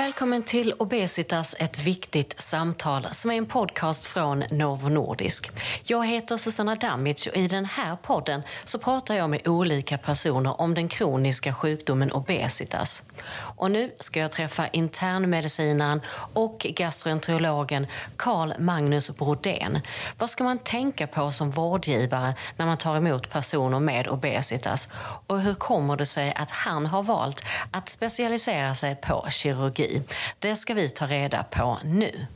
Välkommen till Obesitas, ett viktigt samtal som är en podcast från Novo Nordisk. Jag heter Susanna Damic och i den här podden så pratar jag med olika personer om den kroniska sjukdomen obesitas. Och nu ska jag träffa internmedicinaren och gastroenterologen Carl Magnus Brodén. Vad ska man tänka på som vårdgivare när man tar emot personer med obesitas? Och hur kommer det sig att han har valt att specialisera sig på kirurgi? Det ska vi ta reda på nu.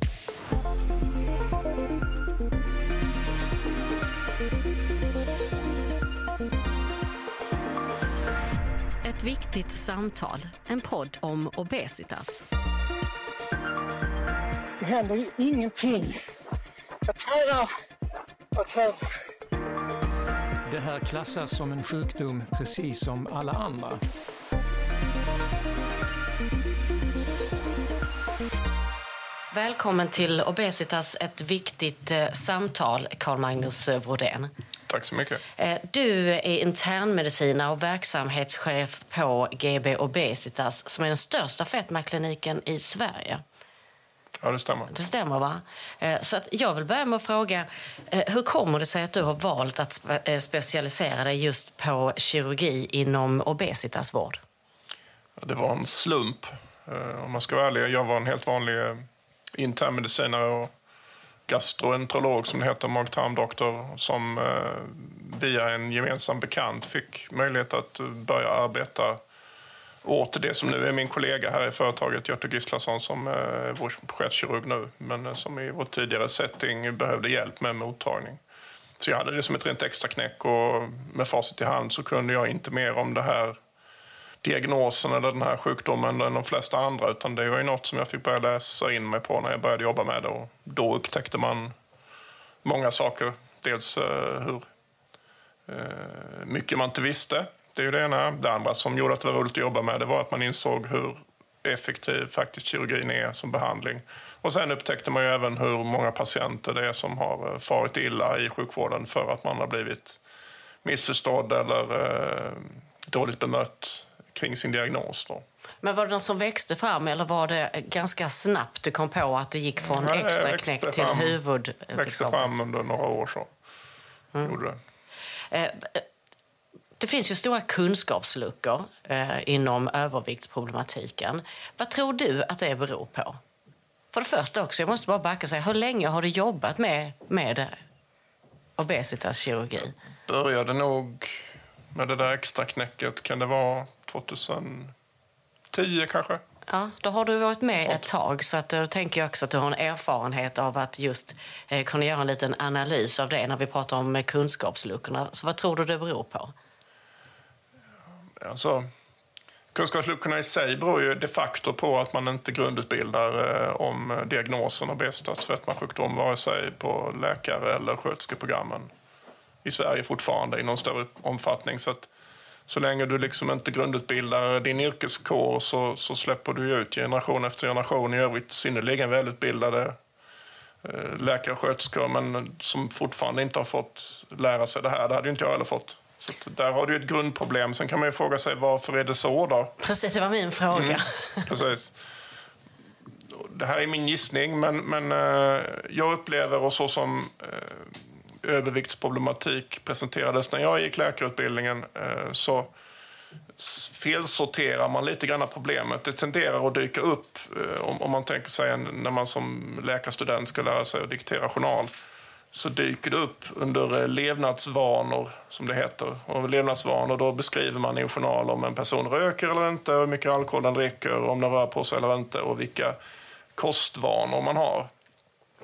Ett viktigt samtal, en podd om obesitas. Det händer ju ingenting. Jag tränar och tränar. Det här klassas som en sjukdom precis som alla andra. Välkommen till Obesitas, ett viktigt eh, samtal, Carl Magnus eh, Brodén. Tack så mycket. Eh, du är internmedicinare och verksamhetschef på GB Obesitas som är den största fetmakliniken i Sverige. Ja, det stämmer. Det stämmer, va? Så att jag vill börja med att fråga, hur kommer det sig att du har valt att spe- specialisera dig just på kirurgi inom obesitasvård? Det var en slump, om man ska vara ärlig. Jag var en helt vanlig internmedicinare och gastroenterolog, som det heter, mag-tarmdoktor, som eh, via en gemensam bekant fick möjlighet att eh, börja arbeta åt det som nu är min kollega här i företaget, Göte Gislason, som eh, är vår chefskirurg nu, men eh, som i vår tidigare setting behövde hjälp med mottagning. Så jag hade det som ett rent extra knäck och med facit i hand så kunde jag inte mer om det här diagnosen eller den här sjukdomen än de flesta andra. Utan det var ju något som jag fick börja läsa in mig på när jag började jobba med det. Och då upptäckte man många saker. Dels eh, hur eh, mycket man inte visste. Det är ju det ena. Det andra som gjorde att det var roligt att jobba med det var att man insåg hur effektiv faktiskt kirurgin är som behandling. Och sen upptäckte man ju även hur många patienter det är som har eh, farit illa i sjukvården för att man har blivit missförstådd eller eh, dåligt bemött kring sin diagnos. Då. Men var det något som växte fram eller var det ganska snabbt du kom på att det gick från Nej, extra växte knäck till fram. huvud? växte liksom? fram under några år så. Gjorde det. Eh, Det finns ju stora kunskapsluckor eh, inom överviktsproblematiken. Vad tror du att det beror på? För det första också, jag måste bara backa säga, hur länge har du jobbat med, med obesitaskirurgi? Började nog med det där extra knäcket. Kan det vara 2010 kanske? Ja, då har du varit med Sånt. ett tag, så att då tänker jag också att du har en erfarenhet av att just eh, kunna göra en liten analys av det när vi pratar om eh, kunskapsluckorna. Så vad tror du det beror på? Alltså, kunskapsluckorna i sig beror ju de facto på att man inte grundutbildar eh, om eh, diagnosen obesitas fetmasjukdom vare sig på läkare eller sköterskeprogrammen i Sverige fortfarande i någon större omfattning. Så att så länge du liksom inte grundutbildar din yrkeskår så, så släpper du ut generation efter generation i övrigt synnerligen välutbildade eh, läkare och sköterskor men som fortfarande inte har fått lära sig det här. Det hade ju inte jag heller fått. Så där har du ett grundproblem. Sen kan man ju fråga sig varför är det så då? Precis, det var min fråga. Precis. Det här är min gissning, men, men eh, jag upplever och så som eh, överviktsproblematik presenterades när jag gick läkarutbildningen eh, så felsorterar man lite grann problemet. Det tenderar att dyka upp eh, om, man tänker sig när man som läkarstudent ska lära sig att diktera journal så dyker det upp under eh, levnadsvanor, som det heter. Och levnadsvanor, då beskriver man i en journal om en person röker eller inte, hur mycket alkohol den dricker, om den rör på sig eller inte och vilka kostvanor man har.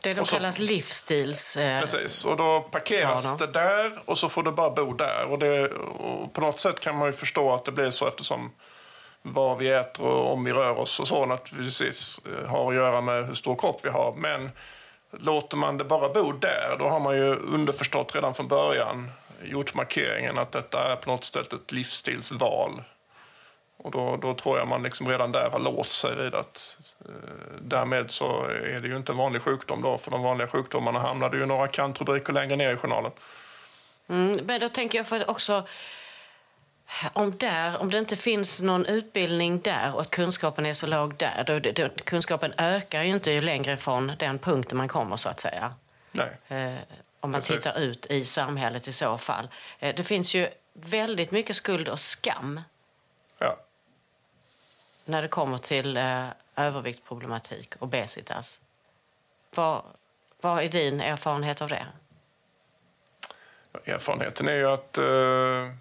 Det de Och så- kallas livsstils... Eh, Precis, och då parkeras Ja, då. det där och så får du bara bo där. Och, det, och på något sätt kan man ju förstå att det blir så eftersom vad vi äter och om vi rör oss och så naturligtvis eh, har att göra med hur stor kropp vi har. Men låter man det bara bo där, då har man ju underförstått redan från början gjort markeringen att detta är på något sätt ett livsstilsval. Och då, då tror jag man liksom redan där har låst sig vid att eh, därmed så är det ju inte en vanlig sjukdom då. För de vanliga sjukdomarna hamnade ju några kantrubriker längre ner i journalen. Mm, men då tänker jag för också... om, där, om det inte finns någon utbildning där och att kunskapen är så låg där, då, då, kunskapen ökar ju inte ju längre från den punkten man kommer så att säga. Nej. Eh, om man Precis. tittar ut i samhället i så fall. Eh, det finns ju väldigt mycket skuld och skam Ja när det kommer till eh, överviktsproblematik, obesitas. Vad, vad är din erfarenhet av det? Erfarenheten är ju att eh,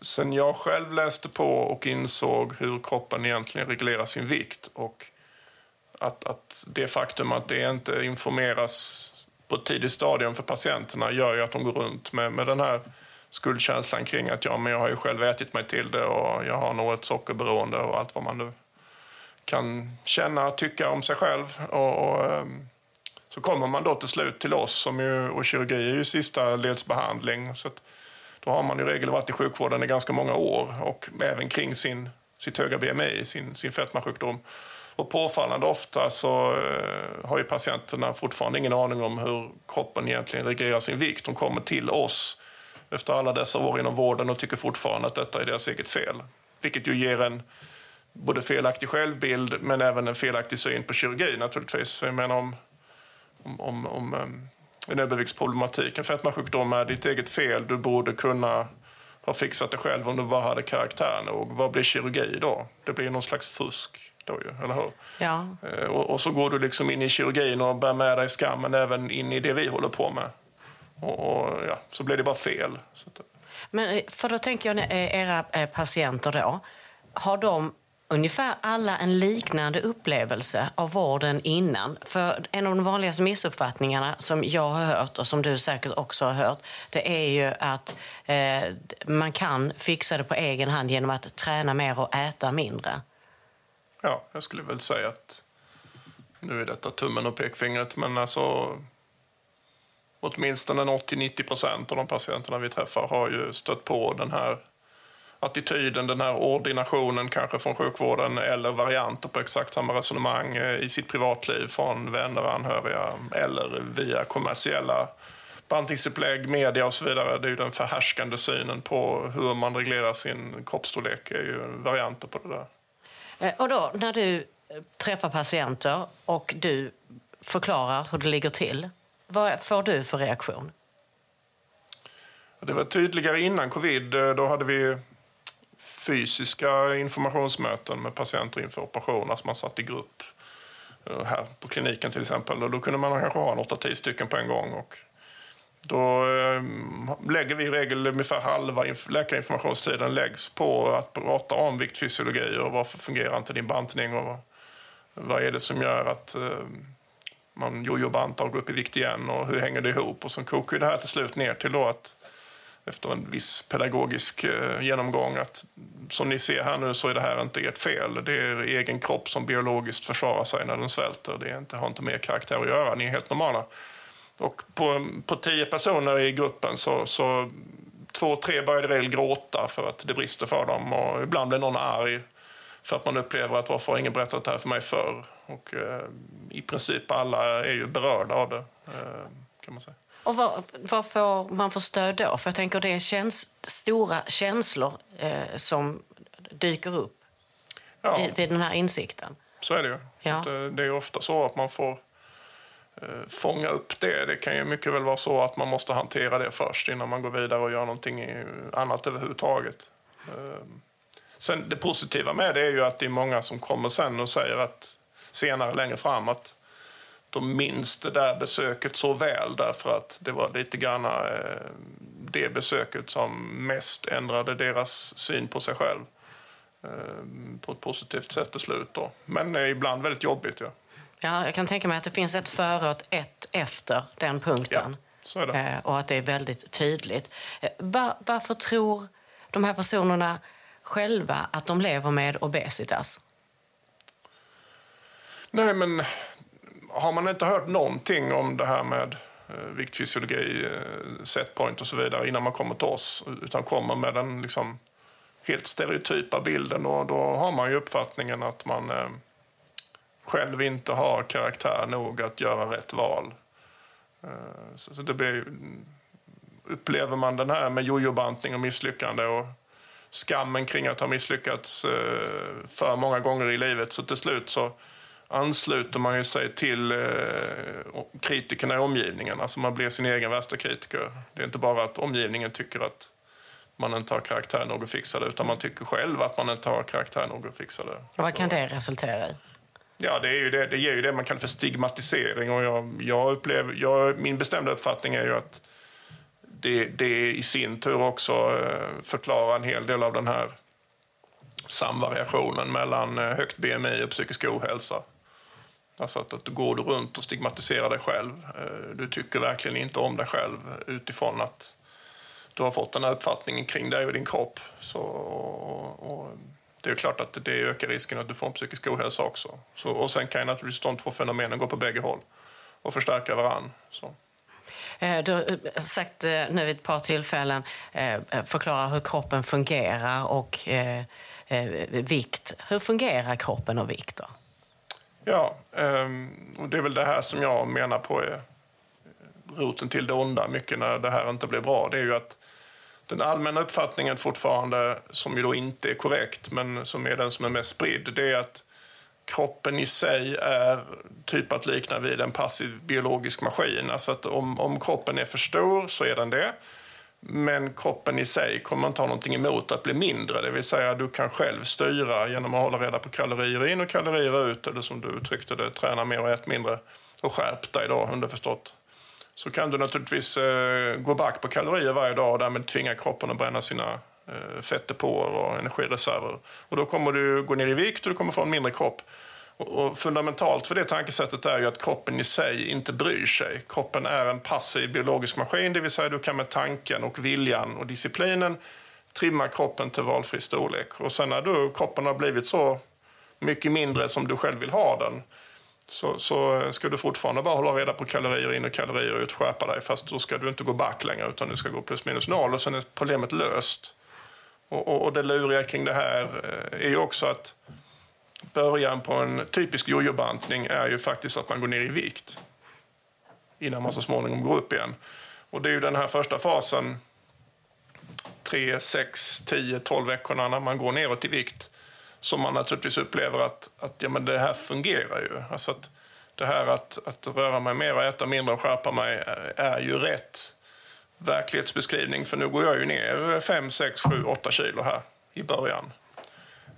sen jag själv läste på och insåg hur kroppen egentligen reglerar sin vikt och att, att det faktum att det inte informeras på ett tidigt stadium för patienterna gör ju att de går runt med, med den här skuldkänslan kring att ja, men jag har ju själv ätit mig till det och jag har nog ett sockerberoende och allt vad man nu kan känna och tycka om sig själv. Och, och, ehm, så kommer man då till slut till oss, som ju, och kirurgi är ju sista ledsbehandling. Så att då har man i regel varit i sjukvården i ganska många år och även kring sin, sitt höga BMI, sin, sin fetmasjukdom. Och påfallande ofta så eh, har ju patienterna fortfarande ingen aning om hur kroppen egentligen reglerar sin vikt. De kommer till oss efter alla dessa år inom vården och tycker fortfarande att detta är deras eget fel. Vilket ju ger en både felaktig självbild men även en felaktig syn på kirurgi naturligtvis. För jag menar om, om, om, om um, en överviktsproblematik, en fetmasjukdom är ditt eget fel. Du borde kunna ha fixat det själv om du bara hade karaktär nog. Vad blir kirurgi då? Det blir någon slags fusk då ju, eller hur? Ja. Eh, Och, och så går du liksom in i kirurgin och bär med dig skammen även in i det vi håller på med. Och, och ja, så blir det bara fel. Men eh, för då tänker jag, eh, era eh, patienter då, har de ungefär alla en liknande upplevelse av vården innan? För en av de vanligaste missuppfattningarna som jag har hört och som du säkert också har hört, det är ju att eh, man kan fixa det på egen hand genom att träna mer och äta mindre. Ja, jag skulle väl säga att nu är detta tummen och pekfingret, men alltså åtminstone 80-90 procent av de patienterna vi träffar har ju stött på den här attityden, den här ordinationen kanske från sjukvården eller varianter på exakt samma resonemang eh, i sitt privatliv från vänner och anhöriga eller via kommersiella bantningsupplägg, media och så vidare. Det är ju den förhärskande synen på hur man reglerar sin kroppsstorlek är ju varianter på det där. Eh, och då, när du eh, träffar patienter och du förklarar hur det ligger till, vad får du för reaktion? Det var tydligare innan covid. Då hade vi fysiska informationsmöten med patienter inför operationer. Alltså man satt i grupp eh, här på kliniken till exempel. Och då kunde man kanske ha en 8-10 stycken på en gång. Och då eh, lägger vi i regel ungefär halva läkarinformationstiden läggs på att prata om viktfysiologi och varför fungerar inte din bantning och vad, är det som gör att eh, man jojobantar och går upp i vikt igen och hur hänger det ihop? Och så kokar ju det här till slut ner till då att efter en viss pedagogisk eh, genomgång att som ni ser här nu så är det här inte ert fel. Det är er egen kropp som biologiskt försvarar sig när den svälter. Det är inte, har inte mer karaktär att göra. Ni är helt normala. Och på, på tio personer i gruppen så, så två, tre börjar i regel gråta för att det brister för dem. Och ibland blir någon arg för att man upplever att varför har ingen berättat det här för mig förr? Och eh, i princip alla är ju berörda av det, eh, kan man säga. Och vad, vad får man för stöd då? För jag tänker det är käns stora känslor eh, som dyker upp Ja. i, vid den här insikten. Så är det ju. Ja. Att, eh, Det är ofta så att man får eh, fånga upp det. Det kan ju mycket väl vara så att man måste hantera det först innan man går vidare och gör någonting annat överhuvudtaget. Eh, Sen det positiva med det är ju att det är många som kommer sen och säger att senare längre fram att de minns det där besöket så väl därför att det var lite grann eh, det besöket som mest ändrade deras syn på sig själv eh, på ett positivt sätt till slut. Då. Men eh, ibland väldigt jobbigt. Ja. Ja, jag kan tänka mig att det finns ett före och ett efter den punkten. Ja, så är det. Och att det är väldigt tydligt. Va- varför tror de här personerna själva att de lever med obesitas? Nej, men har man inte hört någonting om det här med eh, viktfysiologi, eh, setpoint och så vidare innan man kommer till oss utan kommer med den liksom helt stereotypa bilden då, då har man ju uppfattningen att man eh, själv inte har karaktär nog att göra rätt val. Eh, så, så det blir, upplever man den här med jojobantning och misslyckande och skammen kring att ha misslyckats eh, för många gånger i livet. Så till slut så ansluter man ju sig till eh, kritikerna i omgivningen. Alltså man blir sin egen värsta kritiker. Det är inte bara att omgivningen tycker att man inte har karaktär nog att fixa det, utan man tycker själv att man inte har karaktär nog att fixa det. vad kan det resultera i? Ja, det, är ju det, det ger ju det man kallar för stigmatisering. Och jag, jag upplever, jag, min bestämda uppfattning är ju att det, det i sin tur också eh, förklarar en hel del av den här samvariationen mellan eh, högt BMI och psykisk ohälsa. Alltså att, att du går runt och stigmatiserar dig själv. Eh, du tycker verkligen inte om dig själv utifrån att du har fått den här uppfattningen kring dig och din kropp. Så, och, och det är klart att det ökar risken att du får en psykisk ohälsa också. Så, och sen kan ju naturligtvis de två fenomenen gå på bägge håll och förstärka varann. Så. Eh, du har sagt nu vid ett par tillfällen förklara hur kroppen fungerar och eh, vikt. Hur fungerar kroppen och vikt? Då? Ja, ehm, och det är väl det här som jag menar på är eh, roten till det onda mycket när det här inte blir bra. Det är ju att den allmänna uppfattningen fortfarande, som ju då inte är korrekt, men som är den som är mest spridd, det är att kroppen i sig är typ att likna vid en passiv biologisk maskin. Alltså att om, om kroppen är för stor så är den det. Men kroppen i sig kommer inte ha någonting emot att bli mindre. Det vill säga du kan själv styra genom att hålla reda på kalorier in och kalorier ut. Eller som du uttryckte det, träna mer och ät mindre. Och skärp dig då, underförstått. Så kan du naturligtvis eh, gå back på kalorier varje dag och därmed tvinga kroppen att bränna sina eh, fettdepåer och energireserver. Och då kommer du gå ner i vikt och du kommer få en mindre kropp. Och fundamentalt för det tankesättet är ju att kroppen i sig inte bryr sig. Kroppen är en passiv biologisk maskin, det vill säga du kan med tanken och viljan och disciplinen trimma kroppen till valfri storlek. Och sen när du, kroppen har blivit så mycket mindre som du själv vill ha den så, så ska du fortfarande bara hålla reda på kalorier in och kalorier ut, skärpa dig. Fast då ska du inte gå back längre utan du ska gå plus minus noll och sen är problemet löst. Och, och, och det luriga kring det här eh, är ju också att början på en typisk jojobantning är ju faktiskt att man går ner i vikt innan man så småningom går upp igen. Och det är ju den här första fasen, 3, 6, 10, 12 veckorna när man går neråt i vikt som man naturligtvis upplever att, att ja, men det här fungerar ju. Alltså att det här att, att röra mig mer, och äta mindre och skärpa mig är ju rätt verklighetsbeskrivning. För nu går jag ju ner 5, 6, 7, 8 kilo här i början.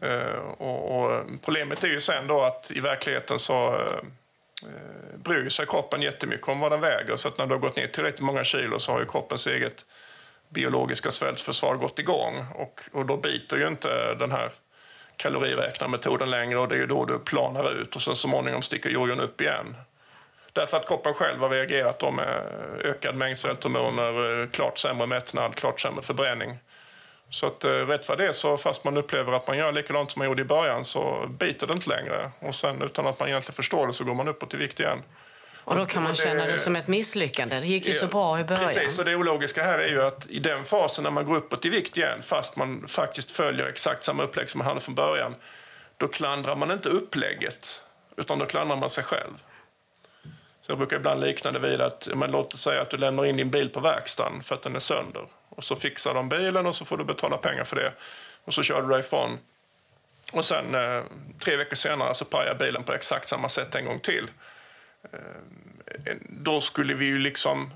Eh, och, och, problemet är ju sen då att i verkligheten så eh, bryr sig kroppen jättemycket om vad den väger. Så att när du har gått ner tillräckligt många kilo så har ju kroppens eget biologiska svältförsvar gått igång. Och, och då biter ju inte den här kaloriräknarmetoden längre och det är ju då du planar ut och sen så småningom sticker jojon upp igen. Därför att kroppen själv har reagerat med ökad mängd svälthormoner, eh, klart sämre mättnad, klart sämre förbränning. Så att eh, rätt vad det är så fast man upplever att man gör likadant som man gjorde i början så biter det inte längre. Och sen utan att man egentligen förstår det så går man uppåt i vikt igen. Och då kan man känna det som ett misslyckande. Det gick ju så bra i början. Precis, och det ologiska här är ju att i den fasen när man går uppåt i vikt igen, fast man faktiskt följer exakt samma upplägg som man hade från början, då klandrar man inte upplägget, utan då klandrar man sig själv. Så jag brukar ibland likna det vid att, men låt oss säga att du lämnar in din bil på verkstaden för att den är sönder. Och så fixar de bilen och så får du betala pengar för det. Och så kör du därifrån. Och sen eh, tre veckor senare så pajar bilen på exakt samma sätt en gång till. Eh, då skulle vi ju liksom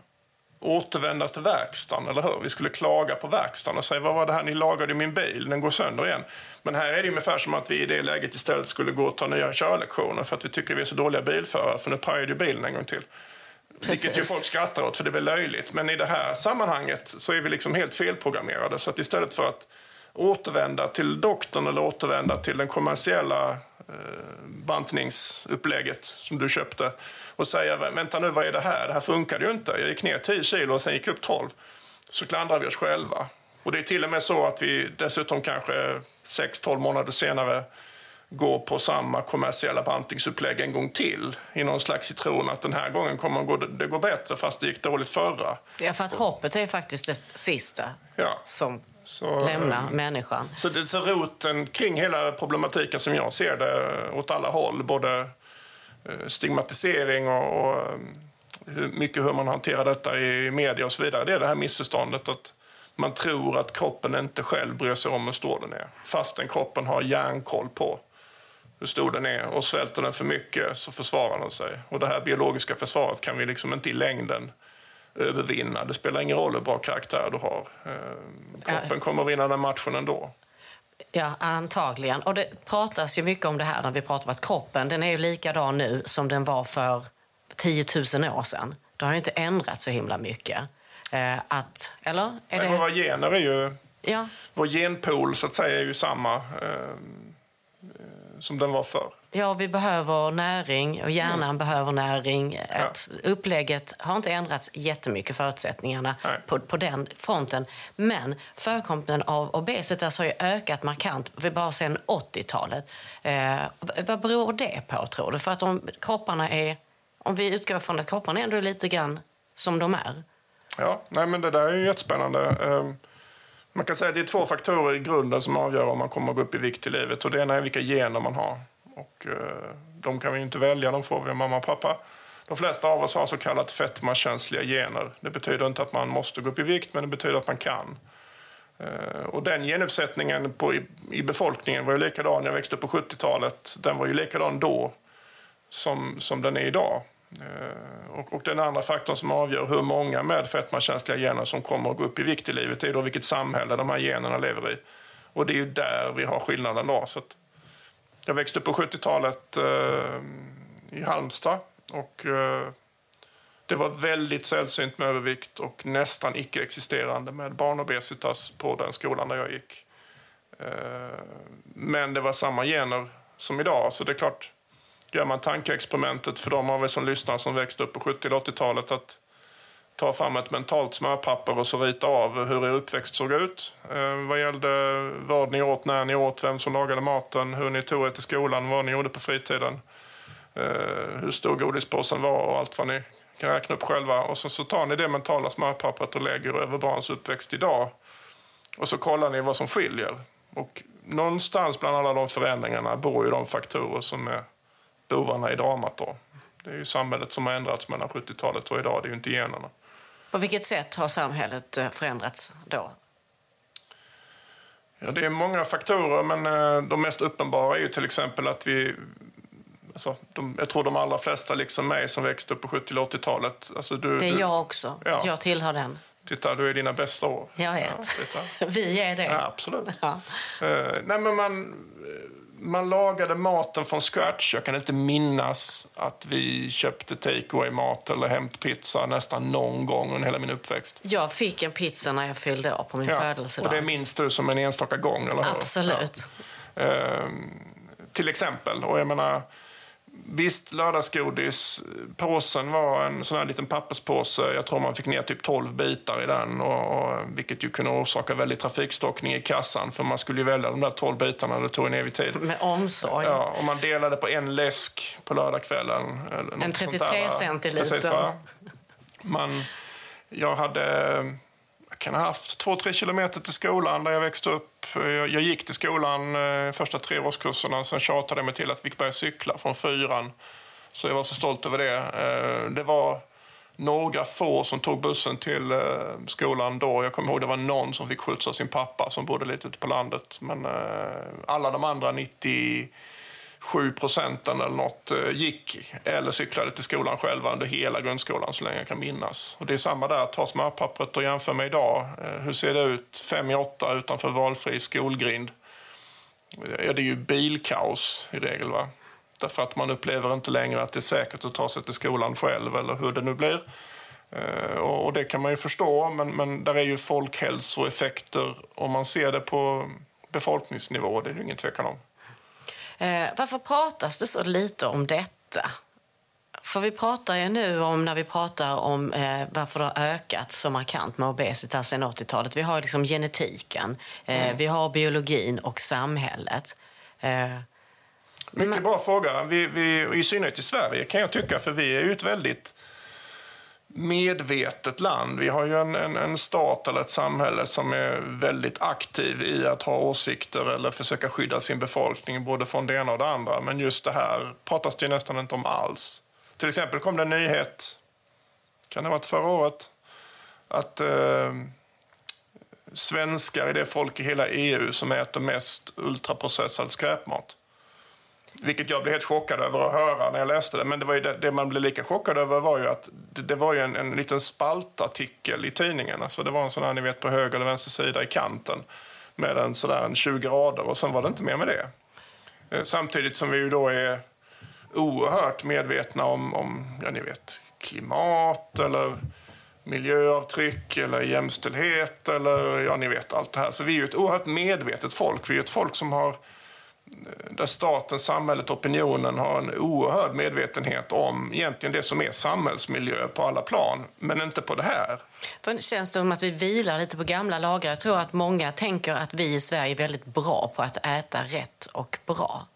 återvända till verkstaden, eller hur? Vi skulle klaga på verkstaden och säga vad var det här ni lagade i min bil, den går sönder igen. Men här är det ungefär som att vi i det läget istället skulle gå och ta nya körlektioner för att vi tycker vi är så dåliga bilförare, för nu pajade ju bilen en gång till. Precis. Vilket ju folk skrattar åt för det blir löjligt. Men i det här sammanhanget så är vi liksom helt felprogrammerade. Så att istället för att återvända till doktorn eller återvända till den kommersiella eh, bantningsupplägget som du köpte och säga vänta nu vad är det här? Det här funkade ju inte. Jag gick ner 10 kilo och sen gick upp 12. Så klandrar vi oss själva. Och det är till och med så att vi dessutom kanske 6-12 månader senare går på samma kommersiella bantningsupplägg en gång till i någon slags citron att den här gången kommer det gå bättre fast det gick dåligt förra. Ja, för att hoppet är faktiskt det sista ja. som så, lämnar eh, människan. Så, det, så roten kring hela problematiken som jag ser det åt alla håll, både eh, stigmatisering och, och hur mycket hur man hanterar detta i media och så vidare, det är det här missförståndet att man tror att kroppen inte själv bryr sig om hur stor den är. Fastän kroppen har järnkoll på hur stor den är. Och svälter den för mycket så försvarar den sig. Och det här biologiska försvaret kan vi liksom inte i längden övervinna. Det spelar ingen roll hur bra karaktär du har. Eh, kroppen kommer vinna den matchen ändå. Ja, antagligen. Och det pratas ju mycket om det här när vi pratar om att kroppen den är ju likadan nu som den var för 10 000 år sedan. Det har ju inte ändrats så himla mycket. Eh, att, eller? Är det... Våra gener är ju... Ja. Vår genpool så att säga är ju samma eh, som den var förr. Ja, vi behöver näring och hjärnan mm. behöver näring. Ja. upplägget har inte ändrats jättemycket, förutsättningarna på, på den fronten. Men förekomsten av obesitas har ju ökat markant bara sedan 80-talet. Eh, vad beror det på, tror du? För att om kropparna är... Om vi utgår från att kropparna ändå är lite grann som de är. Ja, nej men det där är ju jättespännande. Man kan säga att det är två faktorer i grunden som avgör om man kommer att gå upp i vikt i livet. Och det ena är vilka gener man har. Och eh, de kan vi inte välja, de får vi av mamma och pappa. De flesta av oss har så kallat fetmakänsliga gener. Det betyder inte att man måste gå upp i vikt, men det betyder att man kan. Eh, och den genuppsättningen på, i, i befolkningen var ju likadan när jag växte upp på 70-talet. Den var ju likadan då som, som den är idag. Eh, och, och, den andra faktorn som avgör hur många med fetmakänsliga gener som kommer att gå upp i vikt i livet är då vilket samhälle de här generna lever i. Och det är ju där vi har skillnaden då. Så jag växte upp på 70-talet eh, i Halmstad och eh, det var väldigt sällsynt med övervikt och nästan icke-existerande med barnobesitas på den skolan där jag gick. Eh, men det var samma gener som idag, så det är klart gör man tankeexperimentet för de av er som lyssnar som växte upp på 70 80-talet att ta fram ett mentalt smörpapper och så rita av hur er uppväxt såg ut. Eh, vad gällde vad ni åt, när ni åt, vem som lagade maten, hur ni tog er till skolan, vad ni gjorde på fritiden. Eh, hur stor godispåsen var och allt vad ni kan räkna upp själva. Och så, så tar ni det mentala smörpappret och lägger över barns uppväxt idag. Och så kollar ni vad som skiljer. Och någonstans bland alla de förändringarna bor ju de faktorer som är bovarna i dramat. Då. Det är ju samhället som har ändrats mellan 70-talet och idag, det är ju inte generna. På vilket sätt har samhället eh, förändrats då? Ja, det är många faktorer, men eh, de mest uppenbara är ju till exempel att vi... Alltså, de, jag tror de allra flesta, liksom mig, som växte upp på 70 80-talet... Alltså, det är jag också. Ja. Jag tillhör den. Titta, du är dina bästa år. Jag vet. Ja, vi är det. Ja, absolut. Ja. Uh, nej, men man man lagade maten från scratch. Jag kan inte minnas att vi köpte takeaway mat eller hämtpizza nästan någon gång under hela min uppväxt. Jag fick en pizza när jag fyllde år på min ja, födelsedag. Och det minns du som en enstaka gång, eller hur? Absolut. Ja. Ehm, till exempel. Och jag menar, Visst, lördagsgodis. Påsen var en sån här liten papperspåse. Jag tror man fick ner typ 12 bitar i den. Och, och, vilket ju kunde orsaka väldigt trafikstockning i kassan. För man skulle ju välja de där 12 bitarna. Det tog en evig tid. Med omsorg. Ja, och man delade på en läsk på lördagskvällen. En 33 centiliter. Precis, va? Man, jag hade kan ha haft två, tre kilometer till skolan där jag växte upp. Jag, jag gick till skolan eh, första tre årskurserna. Sen tjatade jag mig till att vi fick börja cykla från fyran. Så jag var så stolt över det. Eh, det var några få som tog bussen till eh, skolan då. Jag kommer ihåg det var någon som fick skjutsa sin pappa som bodde lite ute på landet. Men eh, alla de andra 90 7 procenten eller något eh, gick eller cyklade till skolan själva under hela grundskolan så länge jag kan minnas. Och det är samma där, ta smörpappret och jämför med idag. Eh, hur ser det ut fem i åtta utanför valfri skolgrind? Ja, det är ju bilkaos i regel. Va? Därför att man upplever inte längre att det är säkert att ta sig till skolan själv eller hur det nu blir. Eh, och det kan man ju förstå, men, men där är ju folkhälsoeffekter om man ser det på befolkningsnivå, det är det ingen tvekan om. Eh, varför pratas det så lite om detta? För vi pratar ju nu om, när vi pratar om eh, varför det har ökat så markant med obesitas sedan 80-talet. Vi har liksom genetiken, eh, mm. vi har biologin och samhället. Eh, Mycket men... bra fråga. Vi, vi, I synnerhet i Sverige kan jag tycka, för vi är ju ett väldigt medvetet land. Vi har ju en, en, en, stat eller ett samhälle som är väldigt aktiv i att ha åsikter eller försöka skydda sin befolkning både från det ena och det andra. Men just det här pratas det ju nästan inte om alls. Till exempel kom det en nyhet, kan det ha varit förra året, att eh, svenskar är det folk i hela EU som äter mest ultraprocessad skräpmat. Vilket jag blev helt chockad över att höra när jag läste det. Men det, var det, det, man blev lika chockad över var ju att det, det var ju en, en liten spaltartikel i tidningen. Alltså det var en sån här, ni vet, på höger eller vänster sida i kanten med en sådär en 20 rader och sen var det inte mer med det. Eh, samtidigt som vi ju då är oerhört medvetna om, om ja, ni vet, klimat eller miljöavtryck eller jämställdhet eller ja, ni vet allt det här. Så vi är ju ett oerhört medvetet folk. Vi är ett folk som har där staten, samhället, opinionen har en oerhörd medvetenhet om egentligen det som är samhällsmiljö på alla plan, men inte på det här. För det känns som att vi vilar lite på gamla lagar. Jag tror att många tänker att vi i Sverige är väldigt bra på att äta rätt och bra.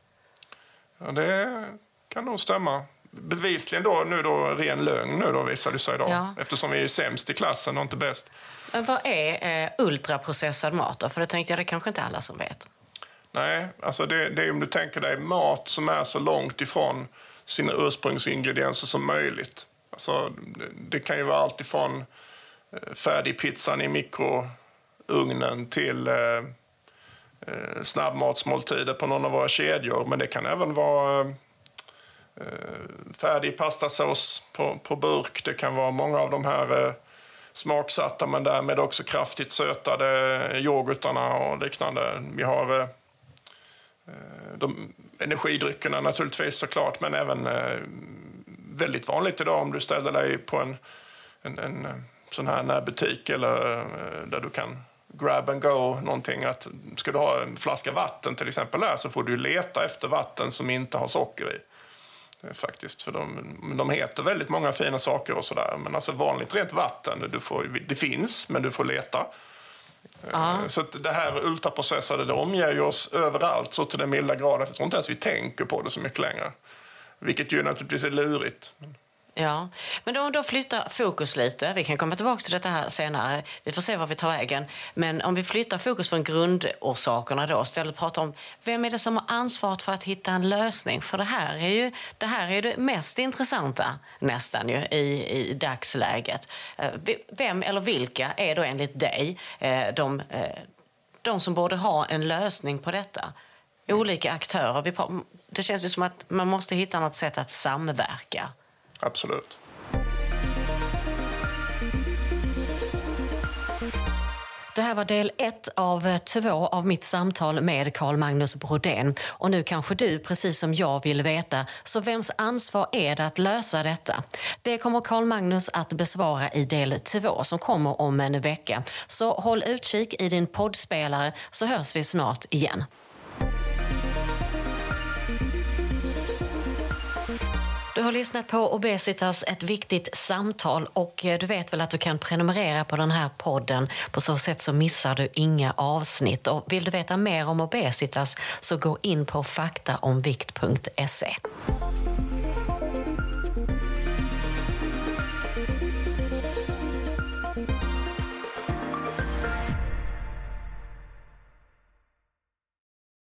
Ja, det kan nog stämma. Bevisligen då, nu då ren lögn nu då visar det sig då. Ja. Eftersom vi är sämst i klassen och inte bäst. Men vad är eh, ultraprocessad mat då? För det tänkte jag, det kanske inte alla som vet. Nej, alltså det, det är om du tänker dig mat som är så långt ifrån sina ursprungsingredienser som möjligt. Alltså, det, det kan ju vara allt ifrån eh, färdigpizzan i mikrougnen till eh, eh, snabbmatsmåltider på någon av våra kedjor. Men det kan även vara eh, eh, färdig pastasås på, på burk. Det kan vara många av de här eh, smaksatta men därmed också kraftigt sötade yoghurtarna och liknande. Vi har Eh, Eh, de, energidryckerna naturligtvis såklart, men även eh, väldigt vanligt idag om du ställer dig på en, en, en eh, sån här närbutik eller där du kan grab and go någonting. Att ska du ha en flaska vatten till exempel där så får du leta efter vatten som inte har socker i. Faktiskt, för de, de heter väldigt många fina saker och sådär. Men alltså vanligt rent vatten, du får, det finns men du får leta. Ja. Eh, så det här ultraprocessade det omger oss överallt så till den milda grad att jag tror inte ens vi tänker på det så mycket längre. Vilket ju naturligtvis är lurigt. Ja, men om då flyttar fokus lite, vi kan komma tillbaka till detta här senare, vi får se var vi tar vägen. Men om vi flyttar fokus från grundorsakerna då, istället pratar om vem är det som har ansvaret för att hitta en lösning? För det här är ju det, här är det mest intressanta nästan ju i, i dagsläget. Eh, vem eller vilka är då enligt dig eh, de, eh, de som borde ha en lösning på detta? Olika aktörer. Det känns ju som att man måste hitta något sätt att samverka absolut. Det här var del ett av eh, två av mitt samtal med Carl Magnus Brodén. Och nu kanske du, precis som jag, vill veta, så vems ansvar är det att lösa detta? Det kommer Carl Magnus att besvara i del två som kommer om en vecka. Så håll utkik i din poddspelare så hörs vi snart igen. Har lyssnat på Obesitas, ett viktigt samtal och eh, du vet väl att du kan prenumerera på den här podden. På så sätt så missar du inga avsnitt. Och vill du veta mer om Obesitas så gå in på faktaomvikt.se.